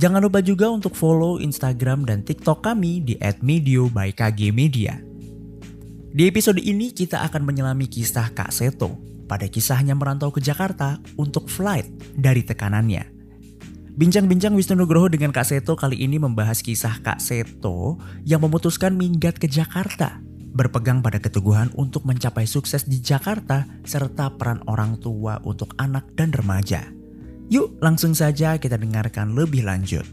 Jangan lupa juga untuk follow Instagram dan TikTok kami di @medio by KG Media. Di episode ini kita akan menyelami kisah Kak Seto pada kisahnya merantau ke Jakarta untuk flight dari tekanannya. Bincang-bincang Wisnu Nugroho dengan Kak Seto kali ini membahas kisah Kak Seto yang memutuskan minggat ke Jakarta. Berpegang pada keteguhan untuk mencapai sukses di Jakarta serta peran orang tua untuk anak dan remaja. Yuk langsung saja kita dengarkan lebih lanjut.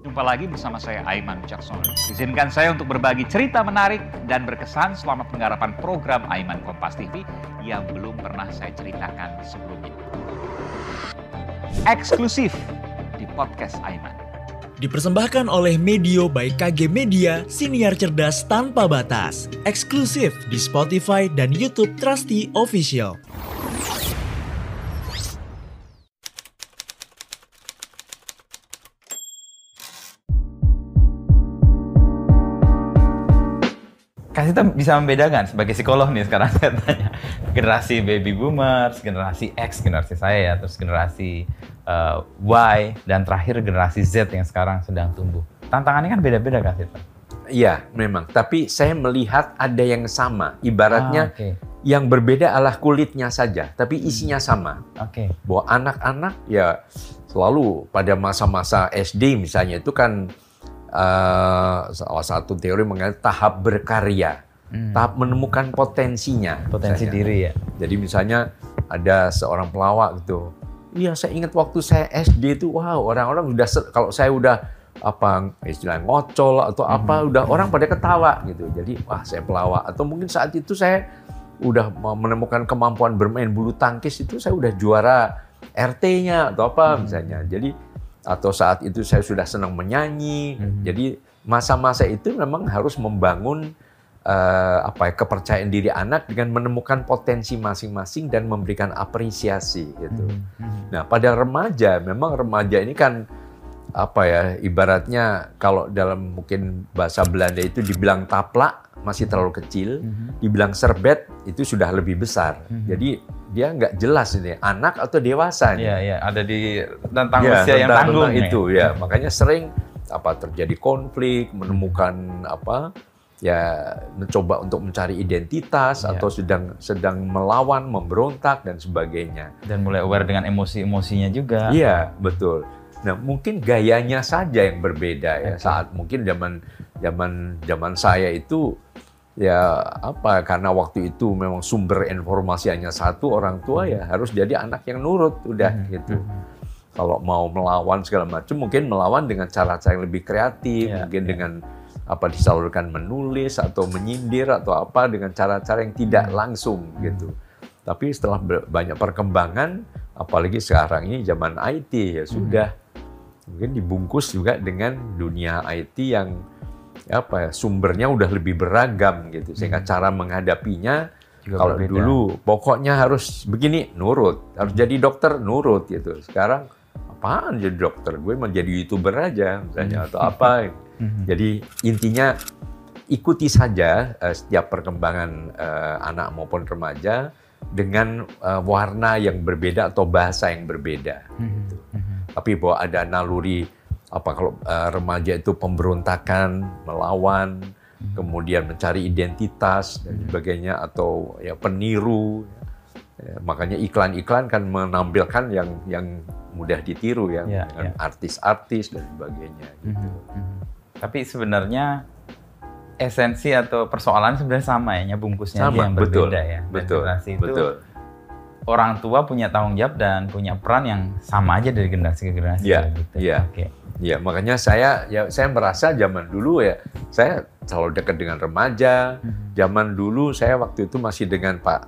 Jumpa lagi bersama saya Aiman Wicaksono. Izinkan saya untuk berbagi cerita menarik dan berkesan selama penggarapan program Aiman Kompas TV yang belum pernah saya ceritakan sebelumnya eksklusif di podcast Aiman. Dipersembahkan oleh Medio by KG Media, siniar cerdas tanpa batas. Eksklusif di Spotify dan YouTube Trusty Official. Kita bisa membedakan sebagai psikolog nih sekarang saya tanya generasi baby boomers, generasi X, generasi saya, terus generasi uh, Y, dan terakhir generasi Z yang sekarang sedang tumbuh. Tantangannya kan beda-beda kan, Sita? Iya, memang. Tapi saya melihat ada yang sama. Ibaratnya ah, okay. yang berbeda adalah kulitnya saja, tapi isinya sama. Oke. Okay. Bahwa anak-anak ya selalu pada masa-masa SD misalnya itu kan uh, salah satu teori mengenai tahap berkarya, hmm. tahap menemukan potensinya. Potensi misalnya. diri ya. Jadi misalnya ada seorang pelawak gitu. Iya, saya ingat waktu saya SD itu, wow, orang-orang udah kalau saya udah apa istilah ngocol atau apa hmm. udah orang pada ketawa gitu. Jadi wah saya pelawak atau mungkin saat itu saya udah menemukan kemampuan bermain bulu tangkis itu saya udah juara RT-nya atau apa hmm. misalnya. Jadi atau saat itu saya sudah senang menyanyi. Hmm. Jadi masa-masa itu memang harus membangun uh, apa ya, kepercayaan diri anak dengan menemukan potensi masing-masing dan memberikan apresiasi gitu. Hmm. Hmm. Nah, pada remaja memang remaja ini kan apa ya ibaratnya kalau dalam mungkin bahasa Belanda itu dibilang taplak masih terlalu kecil, hmm. dibilang serbet itu sudah lebih besar. Hmm. Jadi dia nggak jelas ini anak atau dewasa. Iya, iya, ada di tentang ya, usia yang tanggung itu ya. Makanya sering apa terjadi konflik, menemukan apa ya mencoba untuk mencari identitas ya. atau sedang sedang melawan, memberontak dan sebagainya. Dan mulai aware dengan emosi-emosinya juga. Iya, betul. Nah, mungkin gayanya saja yang berbeda ya. Okay. Saat mungkin zaman zaman zaman saya itu ya apa karena waktu itu memang sumber informasi hanya satu orang tua ya harus jadi anak yang nurut udah hmm. gitu. Hmm. Kalau mau melawan segala macam mungkin melawan dengan cara-cara yang lebih kreatif, yeah, mungkin yeah. dengan apa disalurkan menulis atau menyindir atau apa dengan cara-cara yang tidak hmm. langsung gitu. Tapi setelah banyak perkembangan, apalagi sekarang ini zaman IT ya sudah hmm. mungkin dibungkus juga dengan dunia IT yang apa ya sumbernya udah lebih beragam gitu sehingga hmm. cara menghadapinya Juga kalau berbeda. dulu pokoknya harus begini nurut harus jadi dokter nurut gitu sekarang apaan jadi dokter gue mau jadi youtuber aja misalnya atau apa hmm. jadi intinya ikuti saja uh, setiap perkembangan uh, anak maupun remaja dengan uh, warna yang berbeda atau bahasa yang berbeda. Gitu. Tapi bahwa ada naluri apa kalau uh, remaja itu pemberontakan, melawan, hmm. kemudian mencari identitas dan hmm. sebagainya atau ya peniru. Ya, makanya iklan-iklan kan menampilkan yang yang mudah ditiru ya, ya dengan ya. artis-artis dan sebagainya. Gitu. Hmm. Hmm. Tapi sebenarnya esensi atau persoalan sebenarnya sama ya, bungkusnya sama, yang betul, berbeda ya. betul, itu betul orang tua punya tanggung jawab dan punya peran yang sama aja dari generasi ke generasi. Iya, gitu. iya. Oke. Ya, makanya saya ya saya merasa zaman dulu ya saya selalu dekat dengan remaja. Hmm. Zaman dulu saya waktu itu masih dengan Pak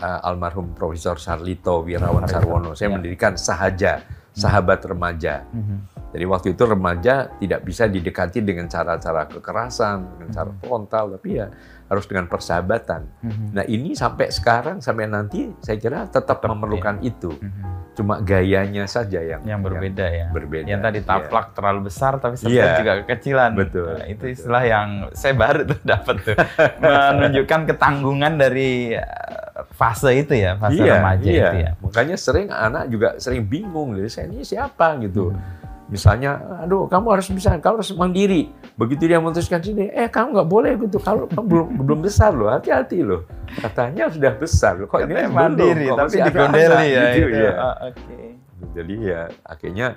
uh, almarhum Profesor Sarlito Wirawan Sarwono. Saya ya. mendirikan Sahaja sahabat remaja. Mhm. Jadi waktu itu remaja tidak bisa didekati dengan cara-cara kekerasan, dengan cara frontal, tapi ya harus dengan persahabatan. Mhm. Nah ini sampai sekarang, sampai nanti saya kira tetap, Tetap, memerlukan itu. Mhm. Cuma gayanya saja yang yang berbeda ya. berbeda. Yang tadi Iya. taplak terlalu besar tapi Iya. sebenarnya juga kekecilan. Betul, Nah, itu betul. istilah yang saya baru tuh dapat tuh menunjukkan ketanggungan dari eh, fase itu ya, fase iya, remaja iya. itu ya. Makanya sering anak juga sering bingung, jadi saya ini siapa gitu. Hmm. Misalnya, aduh kamu harus bisa, kamu harus mandiri. Begitu dia memutuskan sini, eh kamu nggak boleh gitu, kalau kamu belum belum besar loh, hati-hati loh. Katanya sudah besar loh, kok ini Katanya belum, mandiri kok tapi digondeli ya. gitu, itu. ya. Oh, Oke. Jadi ya akhirnya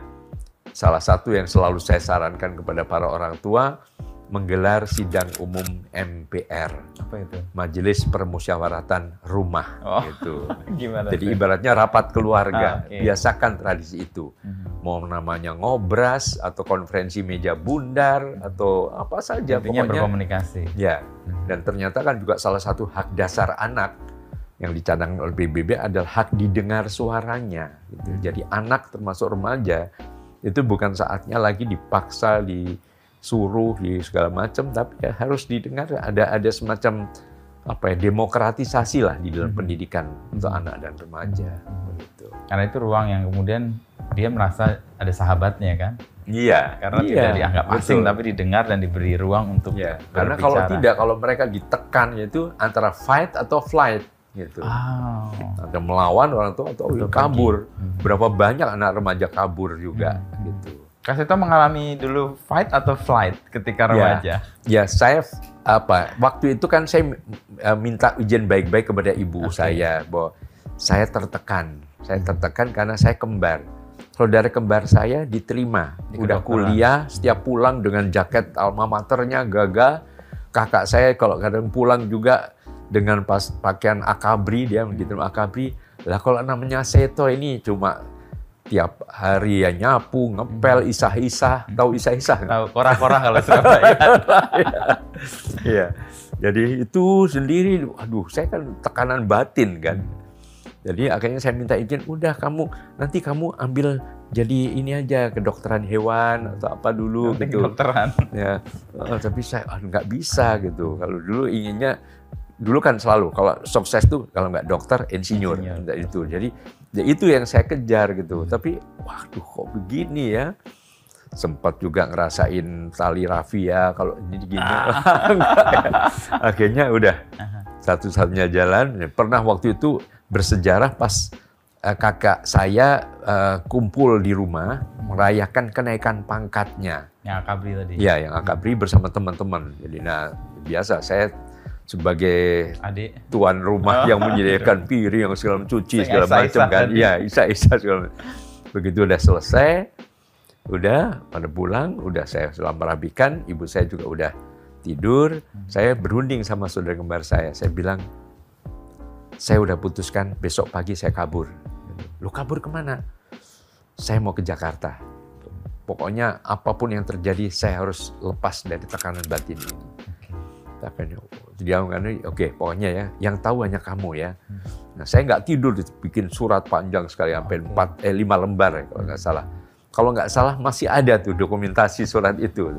salah satu yang selalu saya sarankan kepada para orang tua menggelar sidang umum MPR, Apa itu? Majelis Permusyawaratan Rumah Oh. gitu. Gimana? Jadi tuh? ibaratnya rapat keluarga, Ah, oke. biasakan tradisi itu. Mhm. Mau namanya ngobras atau konferensi meja bundar atau apa saja Intinya pokoknya. berkomunikasi. Ya, dan ternyata kan juga salah satu hak dasar anak yang dicadangkan oleh PBB adalah hak didengar suaranya. Gitu. Jadi anak termasuk remaja itu bukan saatnya lagi dipaksa, disuruh, di segala macam, tapi ya harus didengar. Ada ada semacam apa ya demokratisasi lah di dalam Mhm. pendidikan untuk anak dan remaja. Begitu. Karena itu ruang yang kemudian dia merasa ada sahabatnya kan. Iya, Karena iya, tidak dianggap asing betul. tapi didengar dan diberi ruang untuk Ya, karena kalau tidak, kalau mereka ditekan itu antara fight atau flight gitu. Ah. Ada melawan orang tua atau Atau kabur. Hmm. Berapa banyak anak remaja kabur juga Hmm. gitu. Kak Seto mengalami dulu fight atau flight ketika Ya. remaja? Ya, saya f- apa? Waktu itu kan saya eh, minta izin baik-baik kepada ibu Oke. saya bahwa saya tertekan. Saya tertekan karena saya kembar. Saudara kembar saya diterima, Di udah kuliah, setiap pulang dengan jaket alma maternya gagah. Kakak saya kalau kadang pulang juga dengan pas pakaian akabri dia begitu akabri. Lah kalau namanya Seto ini cuma tiap hari ya nyapu, ngepel, isah-isah, tahu isah-isah? Tahu kora-kora kalau Surabaya. Iya. Jadi itu sendiri, aduh, saya kan tekanan batin kan. Jadi akhirnya saya minta izin, udah kamu nanti kamu ambil jadi ini aja kedokteran hewan atau apa dulu Nanti gitu. kedokteran. Ya, eh, tapi saya nggak bisa gitu. Kalau dulu inginnya, dulu kan selalu kalau sukses tuh kalau nggak dokter, insinyur, Insinyur. Itu. Jadi ya itu yang saya kejar gitu. Tapi waduh kok begini ya. Sempat juga ngerasain tali rafia kalau ini gini. Ya. Akhirnya udah satu-satunya jalan. Pernah waktu itu bersejarah pas eh, kakak saya eh, kumpul di rumah merayakan kenaikan pangkatnya. Yang akabri tadi. Iya, yang akabri bersama teman-teman. Jadi nah biasa saya sebagai Adik. tuan rumah Oh, yang menyediakan piring yang segala cuci Yang segala isa-isa macam kan. Iya, isa-isa segala macam. Begitu udah selesai, udah pada pulang, udah saya sudah merapikan, ibu saya juga udah tidur. Hmm. Saya berunding sama saudara kembar saya. Saya bilang, saya udah putuskan besok pagi saya kabur. Lu kabur ke mana? Saya mau ke Jakarta. Pokoknya apa pun yang terjadi, saya harus lepas dari tekanan batin ini. Tapi dia ngomong, oke pokoknya ya, yang tahu hanya kamu ya. Nah, saya nggak tidur, bikin surat panjang sekali sampai empat, eh lima lembar ya kalau nggak salah. Kalau nggak salah masih ada tuh dokumentasi surat itu.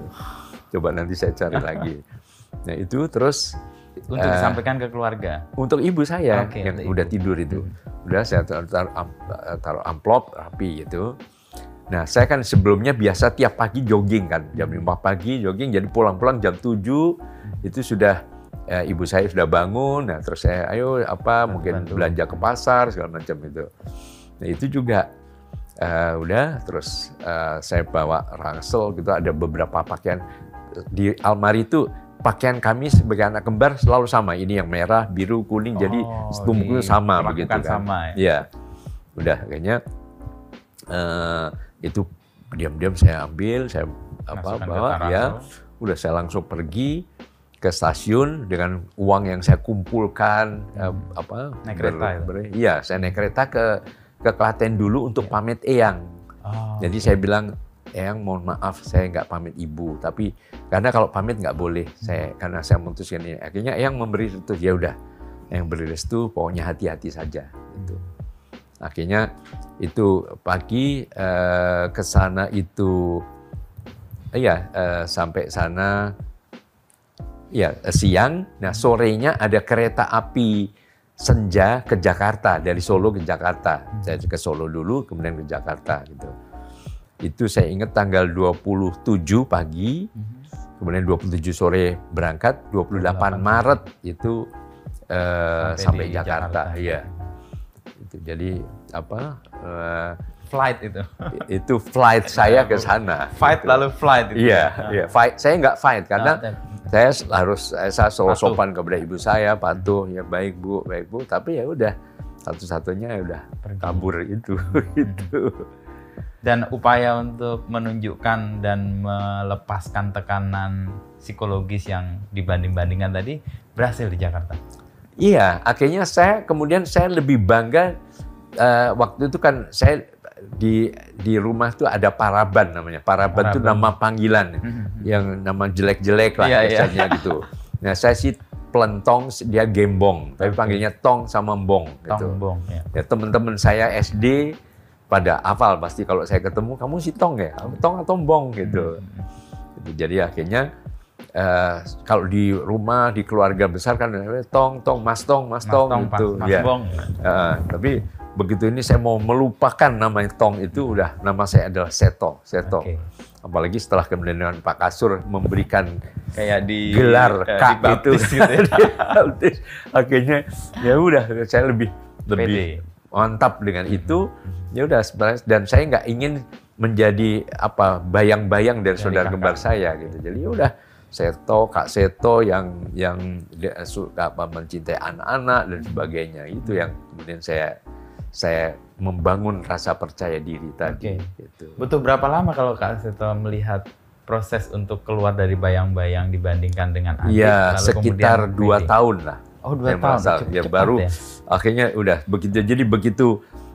Coba nanti saya cari lagi. Nah itu terus Untuk Eh, disampaikan ke keluarga. untuk ibu saya Oke, yang udah ibu. tidur itu. Udah saya taruh, taruh, taruh amplop rapi gitu. Nah, saya kan sebelumnya biasa tiap pagi jogging kan. Jam 5 pagi jogging, jadi pulang-pulang jam 7 itu sudah eh, ibu saya sudah bangun. Nah, terus saya ayo apa mungkin Bantu. belanja ke pasar segala macam itu. Nah, itu juga eh, udah terus eh, saya bawa ransel gitu ada beberapa pakaian di almari itu pakaian kami sebagai anak kembar selalu sama. Ini yang merah, biru, kuning. jadi Oh, setumpuknya sama diperlakukan begitu kan. sama ya? Iya. Udah kayaknya eh, itu diam-diam saya ambil, saya apa Masukkan ke bawa ya. Udah saya langsung pergi ke stasiun dengan uang yang saya kumpulkan eh, apa Naik kereta iya saya naik kereta ke ke Klaten dulu untuk pamit Eyang. Oh, jadi saya bilang Eyang mohon maaf saya nggak pamit ibu. Tapi karena kalau pamit nggak boleh saya karena saya memutuskan ini. Akhirnya Eyang memberi restu ya udah yang beri restu pokoknya hati-hati saja gitu. Akhirnya itu pagi eh, ke sana itu iya eh, sampai sana ya siang nah sorenya ada kereta api senja ke Jakarta dari Solo ke Jakarta saya ke Solo dulu kemudian ke Jakarta gitu itu saya ingat tanggal 27 pagi kemudian 27 sore berangkat 28 Maret itu eh, Sampai sampai, Jakarta, Jakarta. iya itu jadi apa eh, Flight itu. itu flight saya ke sana Fight gitu. lalu flight itu. iya ya. iya fight saya nggak fight karena Nah, saya harus saya selalu Patuh. sopan kepada ibu saya patuh. Ya baik bu baik bu. Tapi ya udah satu-satunya ya udah kabur itu itu dan upaya untuk menunjukkan dan melepaskan tekanan psikologis yang dibanding-bandingkan tadi berhasil di Jakarta. Iya, akhirnya saya kemudian saya lebih bangga eh, waktu itu kan saya di di rumah tuh ada paraban namanya. Paraban, itu nama panggilan yang nama jelek-jelek lah Iya, iya. biasanya gitu. Nah, saya sih pelentong dia gembong, tapi panggilnya tong sama bong gitu. Tongbong ya. Ya teman-teman saya SD pada hafal pasti kalau saya ketemu kamu si tong ya, tong atau bong gitu. Gitu. Jadi akhirnya eh, kalau di rumah di keluarga besar kan tong tong mas tong mas, Mas tong Tong, gitu. Mas, Mas Ya. Bong. Eh, tapi begitu ini saya mau melupakan nama tong itu udah nama saya adalah Seto Seto. Oke. Apalagi setelah kemudian Pak Kasur memberikan Kayak di gelar eh, K itu dibaptis gitu ya. Akhirnya ya udah saya lebih lebih Pede. mantap dengan itu ya udah sebenarnya dan saya nggak ingin menjadi apa bayang-bayang dari Dari saudara kembar saya gitu jadi ya udah Seto Kak Seto yang yang dia suka apa mencintai anak-anak dan sebagainya itu yang kemudian saya saya membangun rasa percaya diri tadi Oke. gitu. Butuh berapa lama kalau Kak Seto melihat proses untuk keluar dari bayang-bayang dibandingkan dengan adik? Iya lalu sekitar kemudian dua tahun lah Oh dua Saya tahun. merasa, Cep- ya cepat baru ya? akhirnya udah begitu jadi begitu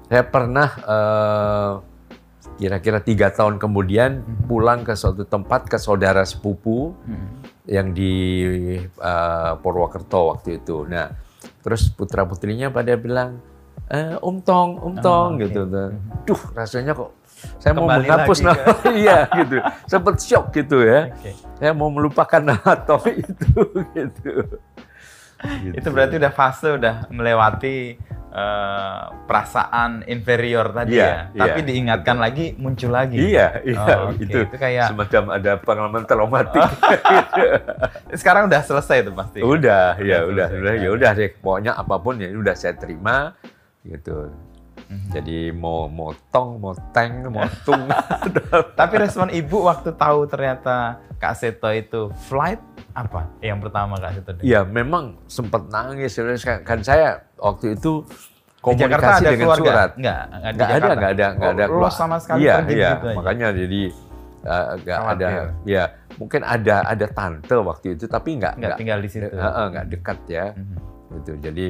saya pernah eh, kira-kira tiga tahun kemudian pulang ke suatu tempat ke saudara sepupu Hmm. yang di eh, Purwokerto waktu itu nah terus putra putrinya pada bilang eh, Om Tong Om Oh, Tong oke. gitu duh rasanya kok saya mau Kembali menghapus lagi nama iya gitu sempat shock gitu ya Oke. saya mau melupakan nama Tong itu gitu Itu berarti udah fase udah melewati eh, perasaan inferior tadi Iya, ya. Tapi iya. diingatkan lagi muncul lagi. Iya, iya, Oh, oke. itu, Itu kayak- semacam ada pengalaman traumatik. Sekarang udah selesai itu pasti. udah, ya Udah selesai. udah, ya udah deh. Pokoknya apa pun ya udah saya terima, gitu. Mhm. Jadi mau mau tong, mau teng, mau tung. Tapi respon ibu waktu tahu ternyata Kak Seto itu flight apa? Yang pertama Kak Seto? Iya, memang sempat nangis. Kan kan saya waktu itu Di Jakarta komunikasi ada dengan keluarga? surat. Enggak, enggak di Nggak ada, Jakarta. nggak ada, nggak Oh, ada. lo keluar. sama sekali iya, pergi iya. aja? Makanya jadi eh, nggak ada, ya mungkin ada ada tante waktu itu, tapi nggak Nggak tinggal di situ. eh, eh, nggak dekat ya. Mhm. gitu jadi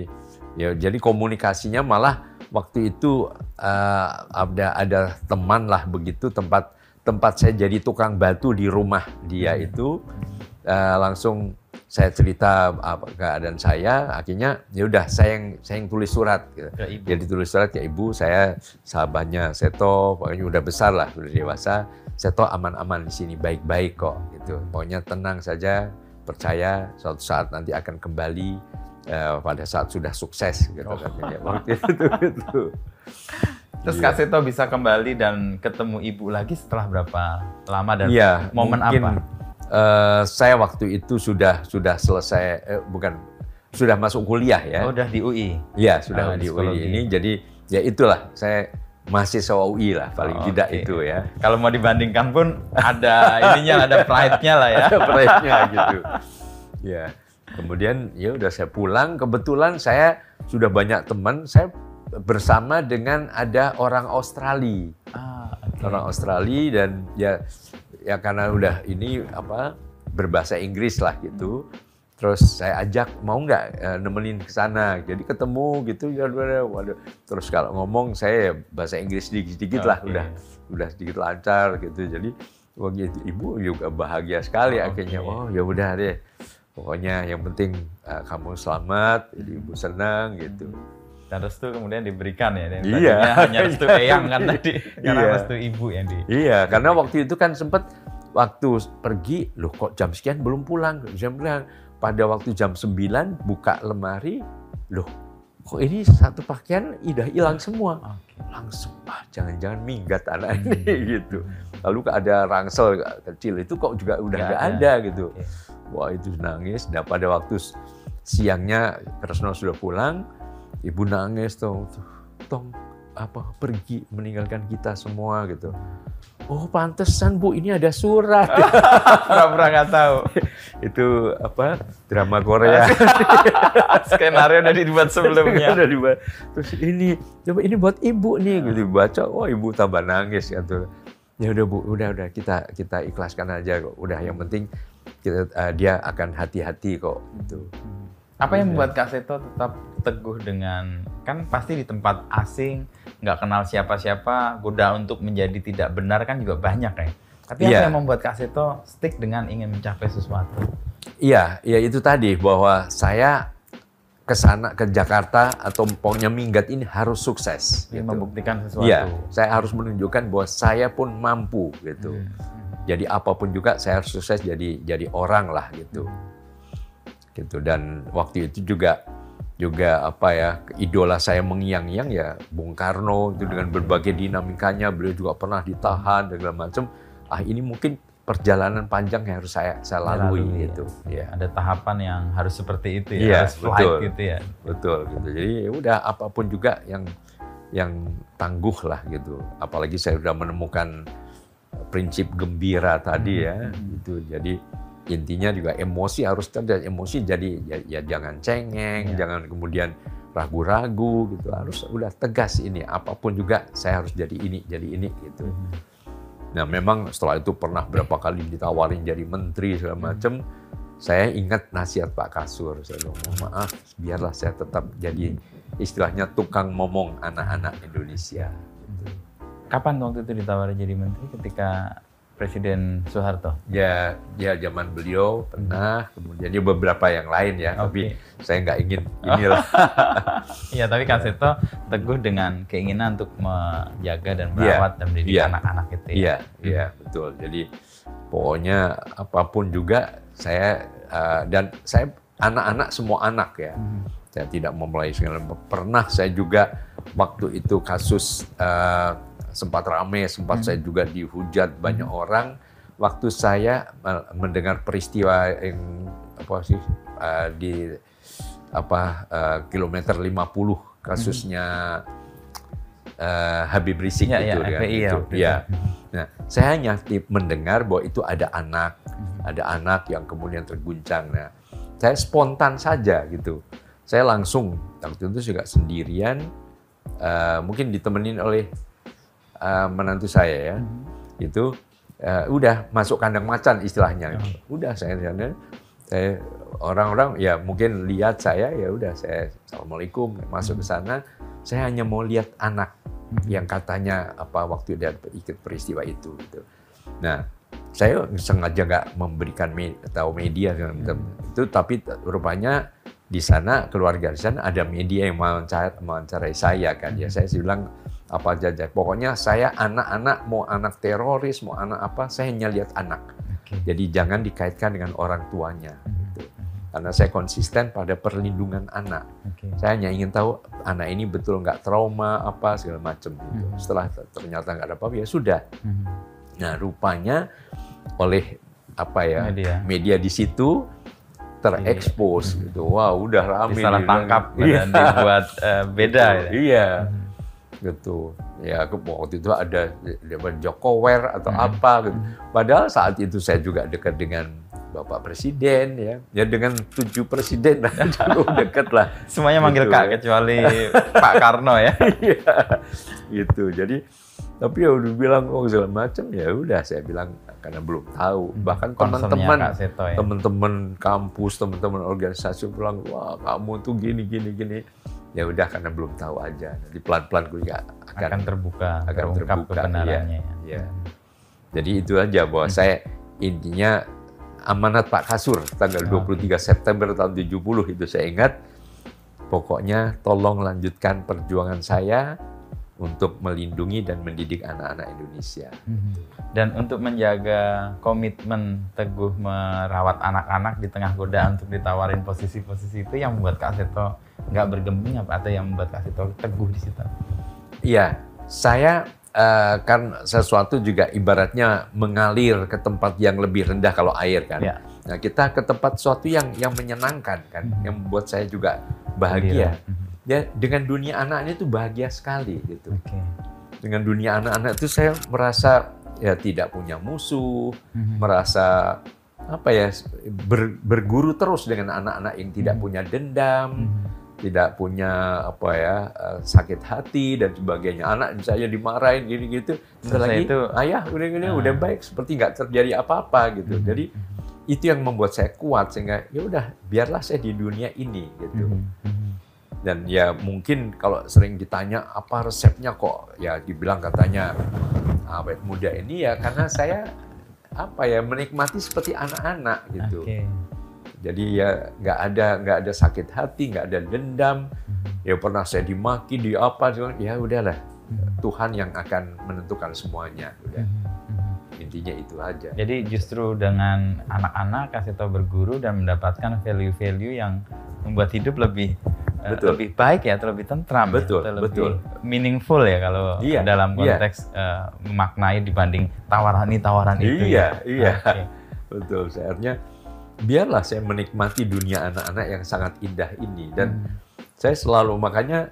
ya jadi komunikasinya malah waktu itu eh, ada ada teman lah begitu tempat tempat saya jadi tukang batu di rumah dia Hmm. itu eh, langsung saya cerita apa keadaan saya akhirnya ya udah saya yang saya yang tulis surat gitu. Ibu. jadi tulis surat ke ibu saya sahabatnya Seto pokoknya udah besar lah udah dewasa Seto aman-aman di sini baik-baik kok gitu pokoknya tenang saja percaya suatu saat nanti akan kembali eh, pada saat sudah sukses gitu Oh. katanya waktu itu gitu. Terus Iya. Kak Seto bisa kembali dan ketemu ibu lagi setelah berapa lama dan Iya, momen mungkin, apa? eh, saya waktu itu sudah sudah selesai eh, bukan sudah masuk kuliah ya. Oh, udah di UI. Iya, sudah Ah, di psikologi. UI ini. Jadi ya itulah saya mahasiswa UI lah paling Oh, tidak oke. itu ya. Kalau mau dibandingkan pun ada ininya, ada pride-nya lah ya. Ada proyeknya gitu. Ya. Kemudian ya udah saya pulang. Kebetulan saya sudah banyak teman. Saya bersama dengan ada orang Australia. Ah, oke. Orang Australia dan ya ya karena udah ini apa berbahasa Inggris lah gitu. Terus saya ajak mau nggak eh, nemenin ke sana. Jadi ketemu gitu ya waduh. Terus kalau ngomong saya ya bahasa Inggris sedikit-sedikit lah Oke. udah udah sedikit lancar gitu. Jadi wah gitu, ibu juga bahagia sekali Oh, akhirnya. Oh ya udah deh. Pokoknya yang penting eh, kamu selamat, jadi ibu senang gitu. Dan restu kemudian diberikan ya. Dan Iya. hanya restu eyang kan tadi. Karena Iya. restu ibu yang di. Iya, karena waktu itu kan sempat waktu pergi, loh kok jam sekian belum pulang. Jam bilang pada waktu jam 9 buka lemari, loh kok ini satu pakaian udah hilang semua. Oke. Langsung, ah jangan-jangan minggat anak ini gitu. Lalu ada rangsel kecil itu kok juga udah Nggak nggak ada. ada gitu. Oke. Wah itu nangis. Nah pada waktu siangnya Kresno sudah pulang, ibu nangis tong, tong apa pergi meninggalkan kita semua gitu. Oh pantesan bu ini ada surat. Pura-pura nggak tahu. itu apa drama Korea. Skenario udah dibuat sebelumnya. Udah dibuat. Terus ini coba ini buat ibu nih gitu baca. Oh ibu tambah nangis gitu. Ya udah bu, udah udah kita kita ikhlaskan aja kok. Udah yang penting kita eh, dia akan hati-hati kok gitu. Apa yang membuat Kak Seto tetap teguh dengan kan pasti di tempat asing nggak kenal siapa-siapa goda untuk menjadi tidak benar kan juga banyak ya. Tapi apa Iya. yang membuat Kak Seto stick dengan ingin mencapai sesuatu? Iya, ya itu tadi bahwa saya ke sana ke Jakarta atau pokoknya minggat ini harus sukses. Gitu. membuktikan sesuatu. Iya, saya harus menunjukkan bahwa saya pun mampu gitu. Hmm. Jadi apa pun juga saya harus sukses jadi jadi orang lah gitu. Gitu dan waktu itu juga juga apa ya idola saya mengiang-iang ya Bung Karno itu dengan berbagai dinamikanya beliau juga pernah ditahan dan segala macam. Ah ini mungkin perjalanan panjang yang harus saya saya lalui Lalui, gitu. Ya. Ada tahapan yang harus seperti itu ya, Iya, harus flight betul. gitu ya. Betul gitu. Jadi ya udah apa pun juga yang yang tangguh lah gitu. Apalagi saya sudah menemukan prinsip gembira tadi ya gitu. Jadi intinya juga emosi harus ada emosi jadi ya, ya jangan cengeng, Ya. jangan kemudian ragu-ragu gitu. Harus udah tegas ini apa pun juga saya harus jadi ini, jadi ini gitu. Nah memang setelah itu pernah berapa kali ditawarin jadi menteri segala macam. Saya ingat nasihat Pak Kasur. Saya bilang, "Mohon maaf, biarlah saya tetap jadi istilahnya tukang ngomong anak-anak Indonesia. Gitu. Kapan waktu itu ditawari jadi menteri ketika Presiden Soeharto? Ya, ya zaman beliau pernah, kemudian ya beberapa yang lain ya. Tapi saya nggak ingin inilah. Iya, tapi Kak Seto teguh dengan keinginan untuk menjaga dan Iya, merawat dan mendidik iya. anak-anak itu ya. Iya, iya betul. Jadi pokoknya apa pun juga saya eh, dan saya anak-anak semua anak ya. Hmm. Saya tidak memulai segala pernah saya juga waktu itu kasus eh, sempat ramai, sempat saya juga dihujat banyak orang. Waktu saya mendengar peristiwa yang apa sih eh, di apa eh, kilometer 50 kasusnya eh, Habib Rizik itu iya, kan, FPI ya itu. waktu itu. Iya. Nah, saya hanya mendengar bahwa itu ada anak, ada anak yang kemudian terguncang. Nah, saya spontan saja gitu. Saya langsung waktu itu juga sendirian, eh, mungkin ditemenin oleh eh, menantu saya ya, itu eh, udah masuk kandang macan istilahnya. Udah saya saya saya orang-orang ya mungkin lihat saya ya udah saya assalamualaikum masuk ke sana. Saya hanya mau lihat anak yang katanya apa waktu dia ikut peristiwa itu gitu. Nah, saya sengaja nggak memberikan me- tahu media macam. itu, tapi rupanya di sana keluarga di sana ada media yang mewawancarai, mewawancarai saya kan ya. Saya sih bilang apa aja, pokoknya saya anak-anak mau anak teroris mau anak apa, saya hanya lihat anak. Oke. Jadi jangan dikaitkan dengan orang tuanya. gitu. Karena saya konsisten pada perlindungan anak Oke. saya hanya ingin tahu anak ini betul nggak trauma apa segala macam gitu. Hmm. Setelah ternyata nggak ada apa-apa ya sudah. Hmm. Nah rupanya oleh apa ya Media. media, di situ terekspos gitu. Wah udah rame. Disalah nih. tangkap Iya. dan dibuat eh, beda ya. Iya. Gitu. Ya aku waktu itu ada Jokower atau Hmm. apa gitu. Padahal saat itu saya juga dekat dengan Bapak Presiden ya. Ya dengan tujuh presiden cukup dekat lah. Semuanya manggil Gitu, Kak ya. kecuali Pak Karno ya. Iya, gitu. Jadi tapi ya udah bilang oh segala macam ya udah saya bilang karena belum tahu. Bahkan Concernnya teman-teman ya. teman-teman kampus, teman-teman organisasi bilang wah kamu tuh gini gini gini. Ya udah karena belum tahu aja. Jadi pelan-pelan gue juga akan, akan terbuka, akan terbuka, kebenarannya. iya, ya. iya. Jadi itu aja bahwa saya intinya amanat Pak Kasur tanggal Oh, 23 September tahun 70 itu saya ingat pokoknya tolong lanjutkan perjuangan saya untuk melindungi dan mendidik anak-anak Indonesia. Mhm. Dan untuk menjaga komitmen teguh merawat anak-anak di tengah godaan untuk ditawarin posisi-posisi itu yang membuat Kak Seto nggak bergeming apa atau yang membuat Kak Seto teguh di situ? Iya, saya eh, kan sesuatu juga ibaratnya mengalir ke tempat yang lebih rendah kalau air kan. Ya. Nah, kita ke tempat sesuatu yang yang menyenangkan kan, Mhm. yang membuat saya juga bahagia. Mhm. Ya, dengan dunia anak-anak itu bahagia sekali gitu. Oke. Dengan dunia anak-anak itu saya merasa ya tidak punya musuh, Mhm. merasa apa ya ber- berguru terus dengan anak-anak yang tidak Mhm. punya dendam, Mhm. Tidak punya apa ya eh, sakit hati dan sebagainya. Anak saya dimarahin gini gitu, bentar Selesai lagi itu- ayah udah gini Ah. udah baik seperti nggak terjadi apa-apa gitu. Mhm. Jadi itu yang membuat saya kuat sehingga ya udah biarlah saya di dunia ini gitu. Mhm. Mhm. Dan ya mungkin kalau sering ditanya apa resepnya kok ya dibilang katanya awet muda ini ya karena saya apa ya menikmati seperti anak-anak gitu. Oke. Jadi ya nggak ada nggak ada sakit hati, nggak ada dendam. Ya pernah saya dimaki di apa, ya udahlah. Tuhan yang akan menentukan semuanya. Udah Mhm. Mhm. intinya itu aja. Jadi justru dengan anak-anak kasih tahu berguru dan mendapatkan value-value yang membuat hidup lebih eh, Betul. lebih baik ya, lebih tentram, Betul, ya, lebih betul. meaningful ya kalau Iya, dalam iya. konteks eh, memaknai dibanding tawaran ini tawaran itu. Iya, ya. iya. Oke. Betul. Sebenarnya biarlah saya menikmati dunia anak-anak yang sangat indah ini dan Mhm. saya selalu makanya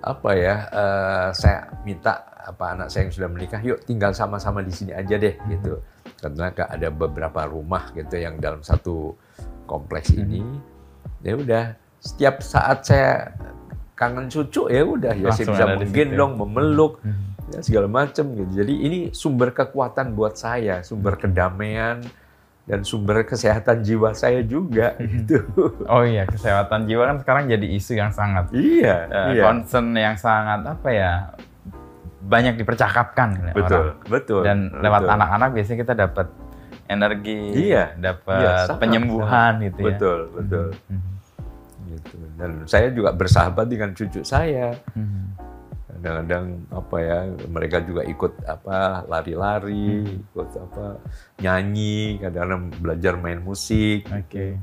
apa ya eh, saya minta apa anak saya yang sudah menikah yuk tinggal sama-sama di sini aja deh Hmm. gitu karena ka- ada beberapa rumah gitu yang dalam satu kompleks Hmm. ini ya udah setiap saat saya kangen cucu ya udah ya saya bisa menggendong memeluk Mhm. ya segala macam gitu jadi ini sumber kekuatan buat saya sumber kedamaian dan sumber kesehatan jiwa saya juga Hmm. gitu Oh iya, kesehatan jiwa kan sekarang jadi isu yang sangat iya eh, iya concern yang sangat apa ya banyak dipercakapkan betul orang. betul Dan lewat betul. anak-anak biasanya kita dapat energi, Iya, dapat iya, sangat, penyembuhan gitu ya. betul betul Mhm. gitu dan saya juga bersahabat dengan cucu saya Mhm. Kadang-kadang apa ya mereka juga ikut apa lari-lari Hmm. ikut apa nyanyi kadang-kadang belajar main musik Oke.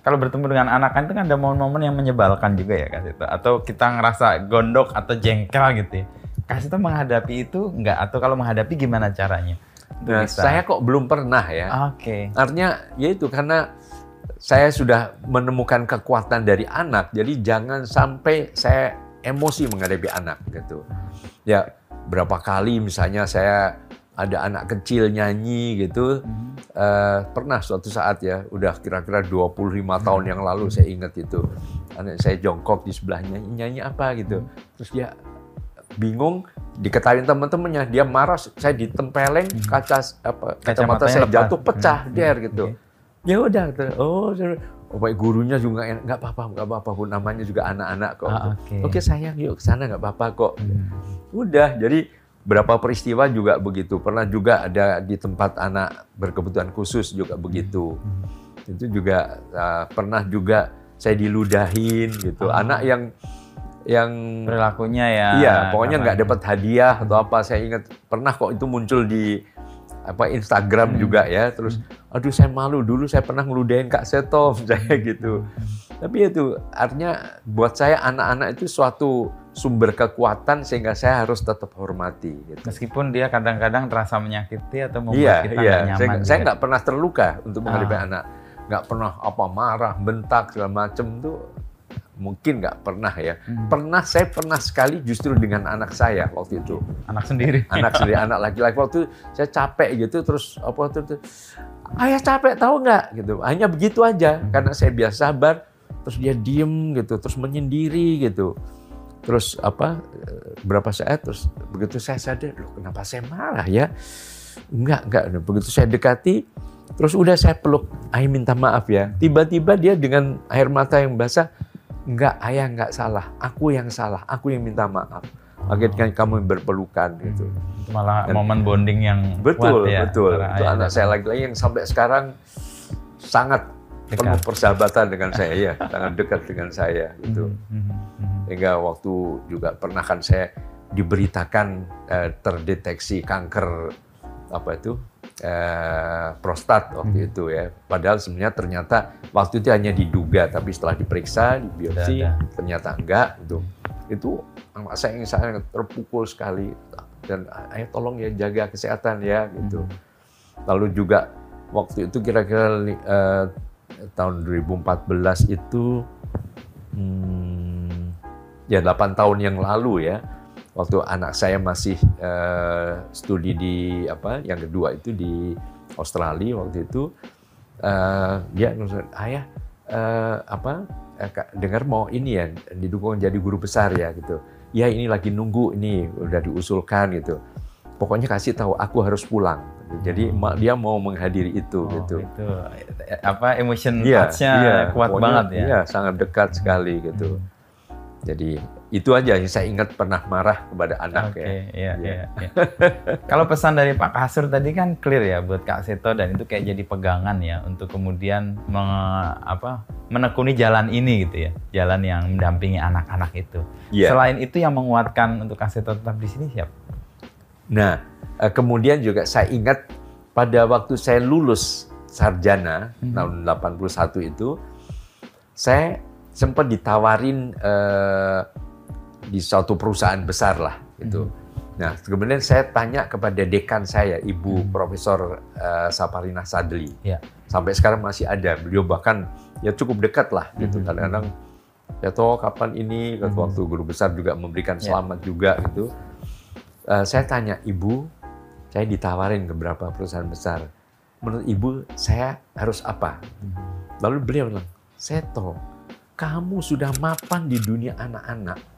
Kalau bertemu dengan anak kan itu kan ada momen-momen yang menyebalkan juga ya Kak Sito. Atau kita ngerasa gondok atau jengkel gitu ya. Kak Sito menghadapi itu enggak? Atau kalau menghadapi gimana caranya? Nah bisa- saya kok belum pernah ya Oke. artinya ya itu karena saya sudah menemukan kekuatan dari anak jadi jangan sampai saya emosi menghadapi anak gitu ya berapa kali misalnya saya ada anak kecil nyanyi gitu Mhm. eh, pernah suatu saat ya udah kira-kira 25 tahun yang lalu saya ingat itu anak saya jongkok di sebelahnya nyanyi apa gitu terus dia bingung diketahui teman-temannya dia marah saya ditempeleng kaca apa kacamata saya jatuh pecah Hmm. der gitu Oke. ya udah gitu. oh oh baik gurunya juga nggak apa-apa nggak apa-apa Bu. namanya juga anak-anak kok Ah, oke. oke sayang yuk ke sana nggak apa-apa kok Mhm. Udah, jadi berapa peristiwa juga begitu. Pernah juga ada di tempat anak berkebutuhan khusus juga begitu. Itu juga uh, pernah juga saya diludahin gitu. Ah. Anak yang yang Perilakunya ya. iya, pokoknya nggak dapat hadiah atau apa. Saya ingat pernah kok itu muncul di apa Instagram Hmm. juga ya. Terus, aduh saya malu dulu saya pernah ngeludahin Kak Seto saya gitu. Tapi itu artinya buat saya anak-anak itu suatu sumber kekuatan sehingga saya harus tetap hormati. Gitu. Meskipun dia kadang-kadang terasa menyakiti atau membuat Iya, kita iya. Saya, nyaman. saya juga. nggak pernah terluka untuk menghadapi Ah. anak. Nggak pernah apa marah, bentak segala macem tuh mungkin nggak pernah ya. Hmm. Pernah saya pernah sekali justru dengan anak saya waktu itu. anak sendiri. Anak sendiri, anak laki-laki waktu itu saya capek gitu terus apa tuh, tuh ayah capek tahu nggak? Gitu. Hanya begitu aja karena saya biasa sabar. Terus dia diem gitu, terus menyendiri gitu. Terus apa eh, berapa saat terus begitu saya sadar loh kenapa saya marah ya? Enggak enggak begitu saya dekati terus udah saya peluk ayah minta maaf ya. Tiba-tiba dia dengan air mata yang basah enggak ayah enggak salah. Aku yang salah. Aku yang minta maaf akhirnya kamu yang berpelukan gitu Itu malah Dan- momen bonding yang betul kuat ya. betul itu anak saya lagi-lagi yang sampai sekarang sangat Dekat. penuh persahabatan dengan saya ya, sangat dekat dengan saya gitu. Mhm, mhm. Hingga waktu juga pernah kan saya diberitakan eh, terdeteksi kanker apa itu eh, prostat waktu itu ya. Padahal sebenarnya ternyata waktu itu hanya diduga, tapi setelah diperiksa, di biopsi ternyata enggak gitu. Itu saya yang sangat terpukul sekali. Dan ayo tolong ya jaga kesehatan ya gitu. Lalu juga waktu itu kira-kira eh, tahun 2014 itu hmm, ya 8 tahun yang lalu ya waktu anak saya masih eh, studi di apa yang kedua itu di Australia waktu itu eh, dia ayah eh, apa eh, dengar mau ini ya didukung jadi guru besar ya gitu ya ini lagi nunggu ini udah diusulkan gitu pokoknya kasih tahu aku harus pulang jadi Hmm. dia mau menghadiri itu Oh, gitu itu eh, apa emotion Iya, touch-nya iya, kuat pokoknya, banget ya. Iya, sangat dekat sekali gitu. Jadi itu aja yang saya ingat pernah marah kepada anak Oke, ya. iya, Iya. iya, iya. Kalau pesan dari Pak Kasur tadi kan clear ya buat Kak Seto dan itu kayak jadi pegangan ya untuk kemudian menge- apa menekuni jalan ini gitu ya, jalan yang mendampingi anak-anak itu. Iya. Selain itu yang menguatkan untuk Kak Seto tetap di sini siapa? Nah, eh, kemudian juga saya ingat pada waktu saya lulus sarjana Hmm. tahun 81 itu, saya sempat ditawarin eh, di suatu perusahaan besar lah gitu. Nah, kemudian saya tanya kepada dekan saya, Ibu Profesor eh, Saparina Sadli. Ya. Sampai sekarang masih ada. Beliau bahkan ya cukup dekat lah gitu. Mhm. Kadang-kadang ya toh kapan ini Mhm. waktu guru besar juga memberikan Ya. selamat juga gitu. Eh, saya tanya ibu, saya ditawarin ke beberapa perusahaan besar. Menurut ibu, saya harus apa? Lalu beliau bilang, Seto, kamu sudah mapan di dunia anak-anak.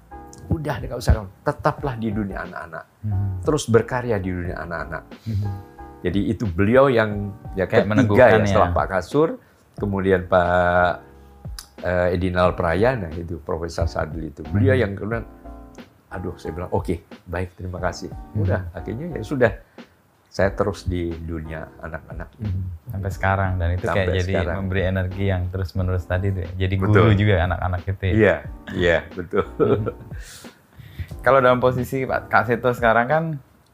Udah, nggak usah kamu. Tetaplah di dunia anak-anak. Terus berkarya di dunia anak-anak. Jadi itu beliau yang ya Kayak ketiga ya, ya. setelah Pak Kasur, kemudian Pak eh, Edinal Prayana itu Profesor Sadli itu. Beliau Hmm. yang kemudian aduh saya bilang oke, baik terima kasih. Hmm. Udah akhirnya ya sudah saya terus di dunia anak-anak ini. Sampai sekarang dan itu kayak Sampai jadi sekarang. memberi energi yang terus menerus tadi tuh. ya. Jadi Betul. guru juga anak-anak itu. ya. Iya, iya betul. Kalau dalam posisi Pak Kak Seto sekarang kan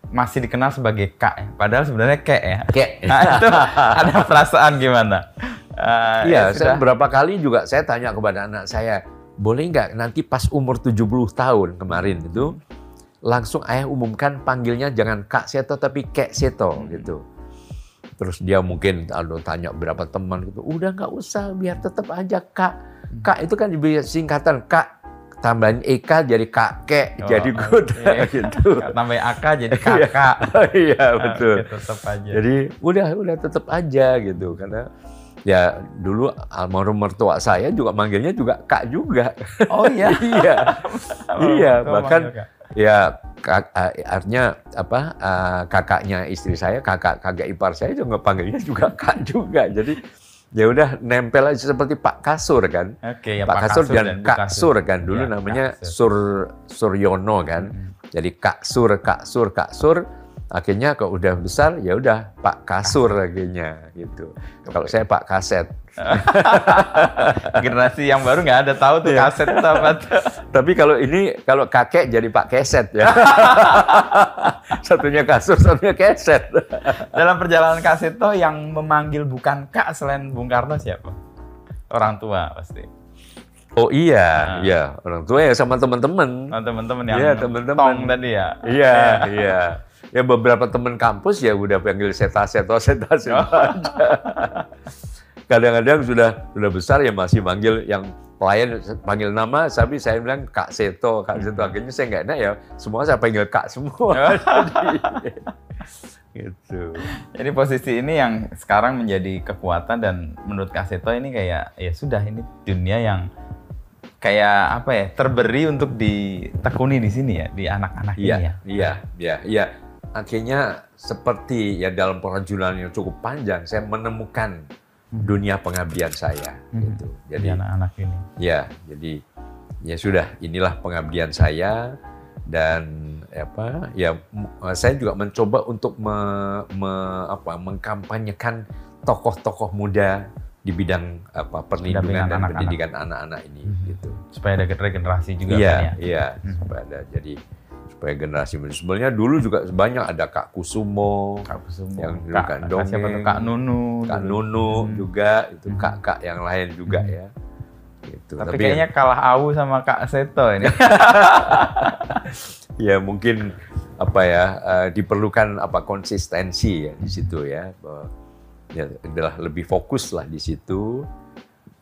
masih dikenal sebagai Kak, ya. padahal sebenarnya Kek ya. Kayak Nah, itu ada perasaan gimana? Eh, Iya, ya saya beberapa kali juga saya tanya kepada anak saya, boleh nggak nanti pas umur 70 tahun kemarin itu langsung ayah umumkan panggilnya jangan Kak Seto tapi Kek Seto gitu. Terus dia mungkin aduh, tanya beberapa teman gitu, udah nggak usah biar tetap aja Kak. Kak itu kan diberi singkatan Kak tambahin Eka jadi kakek Oh, jadi good iya. gitu. Tambah AK jadi kakak. Iya betul. Oke, tetap aja. Jadi udah udah tetap aja gitu karena ya dulu almarhum mertua saya juga manggilnya juga kak juga. oh iya. iya. iya, bahkan. Ya kak, artinya apa eh, kakaknya istri saya, kakak kakak ipar saya juga panggilnya juga kak juga. Jadi ya udah nempel aja seperti Pak Kasur kan. Oke, ya Pak Kasur dan Bu Kak Sur kan dulu Iya, namanya Sur Suryono kan. Jadi Kak Sur, Kak Sur, Kak Sur. Akhirnya kalau udah besar ya udah Pak Kasur akhirnya gitu. Kalau saya Pak Kaset. Generasi yang baru nggak ada tahu tuh Iya. kaset itu apa tuh. Tapi kalau ini kalau kakek jadi Pak Keset ya. satunya kasur, satunya keset. Dalam perjalanan Kak Seto yang memanggil bukan Kak selain Bung Karno siapa? Orang tua pasti. Oh iya, Nah. iya orang tua ya sama teman-teman. Oh, teman-teman yang Iya, teman-teman. tong tadi ya. Iya, iya. Ya beberapa teman kampus ya udah panggil seta seto seta seto aja. Kadang-kadang sudah sudah besar ya masih manggil yang pelayan panggil nama, tapi saya bilang Kak Seto, Kak Seto. Akhirnya saya nggak enak ya, semua saya panggil Kak semua. Jadi, gitu. Jadi posisi ini yang sekarang menjadi kekuatan dan menurut Kak Seto ini kayak ya sudah ini dunia yang kayak apa ya terberi untuk ditekuni di sini ya di anak-anak Iya, ini ya. iya, iya, iya. Akhirnya seperti ya dalam perjalanan yang cukup panjang, saya menemukan dunia pengabdian saya. Hmm. Gitu. Di Jadi anak-anak ini. Ya, jadi ya sudah inilah pengabdian saya dan apa ya m- saya juga mencoba untuk me, me- apa, mengkampanyekan tokoh-tokoh muda di bidang apa perlindungan dan anak-anak. pendidikan anak-anak ini gitu. Supaya ada regenerasi juga Iya, kan ya. iya, supaya ada jadi supaya generasi muda. Sebenarnya dulu juga banyak ada Kak Kusumo, Kak Kusumo, Yang dulu Kak, Kak siapa tuh? dongeng. Kak Nunu. Kak dulu. Nunu Hmm. juga, itu kak-kak yang lain juga ya. Gitu. Tapi, kayaknya kalah Awu sama Kak Seto ini. ya mungkin apa ya eh, diperlukan apa konsistensi ya di situ ya bahwa ya adalah lebih fokus lah di situ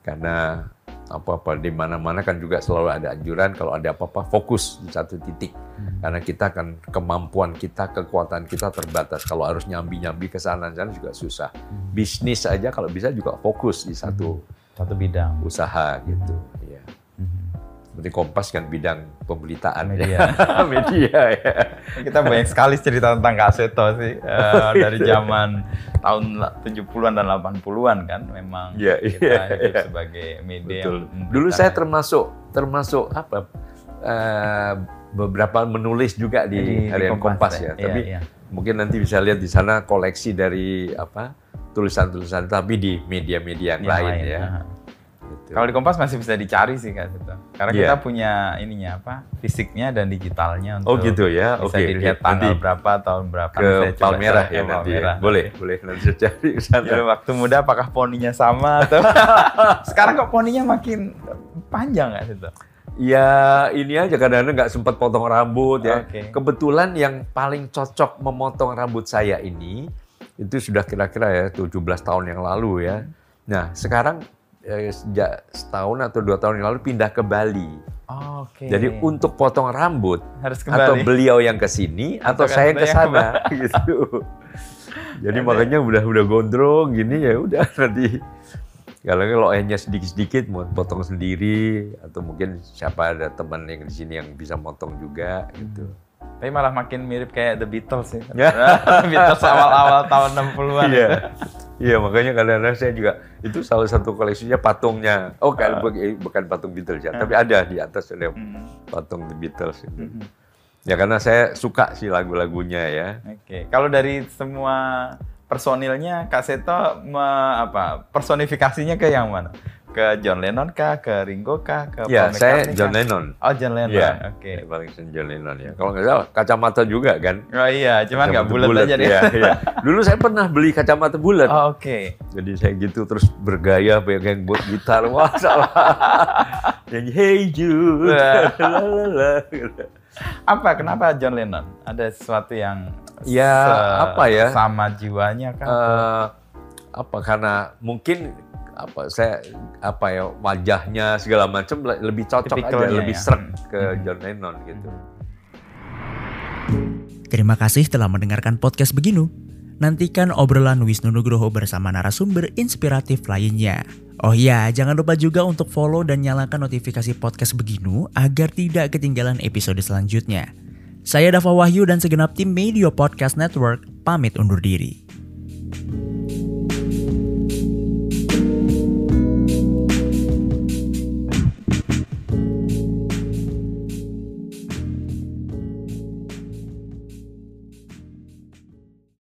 karena apa-apa di mana-mana kan juga selalu ada anjuran kalau ada apa-apa fokus di satu titik. Karena kita kan kemampuan kita kekuatan kita terbatas. Kalau harus nyambi-nyambi ke sana sana juga susah. Bisnis aja kalau bisa juga fokus di satu Satu bidang. usaha gitu seperti Kompas kan bidang pemberitaan Media. ya. media ya Kita banyak sekali cerita tentang Kak Seto sih. Eh, dari zaman tahun 70-an dan 80-an kan memang Iya, kita iya, hidup iya. sebagai media. Betul. Dulu saya termasuk termasuk apa eh, beberapa menulis juga di, Di- di harian Kompas, Kompas, ya. ya. Iya, Tapi iya. mungkin nanti bisa lihat di sana koleksi dari apa tulisan-tulisan tapi di media-media yang, Yang lain, lain, ya. aha. Gitu. Kalau di Kompas masih bisa dicari sih Kak Seto. Karena Iya. kita punya ininya apa? Fisiknya dan digitalnya untuk Oh gitu ya. bisa Oke. dilihat tanggal Nanti berapa, tahun berapa. ke Palmerah ya nanti. ya. Palmerah. Boleh, boleh nanti cari sana. Dulu waktu muda apakah poninya sama atau sekarang kok poninya makin panjang nggak situ? Ya ini aja kadang-kadang nggak sempat potong rambut ya. Oke. Kebetulan yang paling cocok memotong rambut saya ini itu sudah kira-kira ya 17 tahun yang lalu ya. Nah sekarang sejak setahun atau dua tahun yang lalu pindah ke Bali. Oke. Jadi untuk potong rambut harus atau beliau yang ke sini atau Atau saya yang ke sana gitu. Jadi makanya udah udah gondrong gini ya udah nanti kalau kalau hanya sedikit-sedikit mau potong sendiri atau mungkin siapa ada teman yang di sini yang bisa motong juga gitu. Tapi malah makin mirip kayak The Beatles sih. Ya. Beatles awal-awal tahun 60-an. Iya. Iya, makanya kadang-kadang saya juga itu salah satu koleksinya patungnya. Oh, kan bukan patung Beatles ya, tapi ada di atas ada Hmm. patung The Beatles itu. Ya karena saya suka sih lagu-lagunya ya. Oke. Kalau dari semua personilnya Kak Seto me- apa personifikasinya ke yang mana? Ke John Lennon kah? Ke Ringo kah? Ke Ya, Paul saya McCartney John kah? Lennon. Oh, John Lennon. Iya. Oke. Ya, paling sering John Lennon ya. Kalau nggak salah kacamata juga kan. Oh iya, cuman nggak Kacamata bulat aja deh. Iya, iya. Dulu saya pernah beli kacamata bulat. Oh, Oke. Jadi saya gitu terus bergaya pegang buat gitar. Wah, salah. Yang Hey Jude. Lalala. Apa? Kenapa John Lennon? Ada sesuatu yang Ya, apa ya? Sama jiwanya kah? Eh, apa karena mungkin apa saya apa ya wajahnya segala macam le- lebih cocok aja Tipikalnya lebih ya. seret Hmm. ke John Lennon gitu. Terima kasih telah mendengarkan podcast Beginu. Nantikan obrolan Wisnu Nugroho bersama narasumber inspiratif lainnya. Oh iya, jangan lupa juga untuk follow dan nyalakan notifikasi podcast Beginu agar tidak ketinggalan episode selanjutnya. Saya Dava Wahyu dan segenap tim Media Podcast Network pamit undur diri.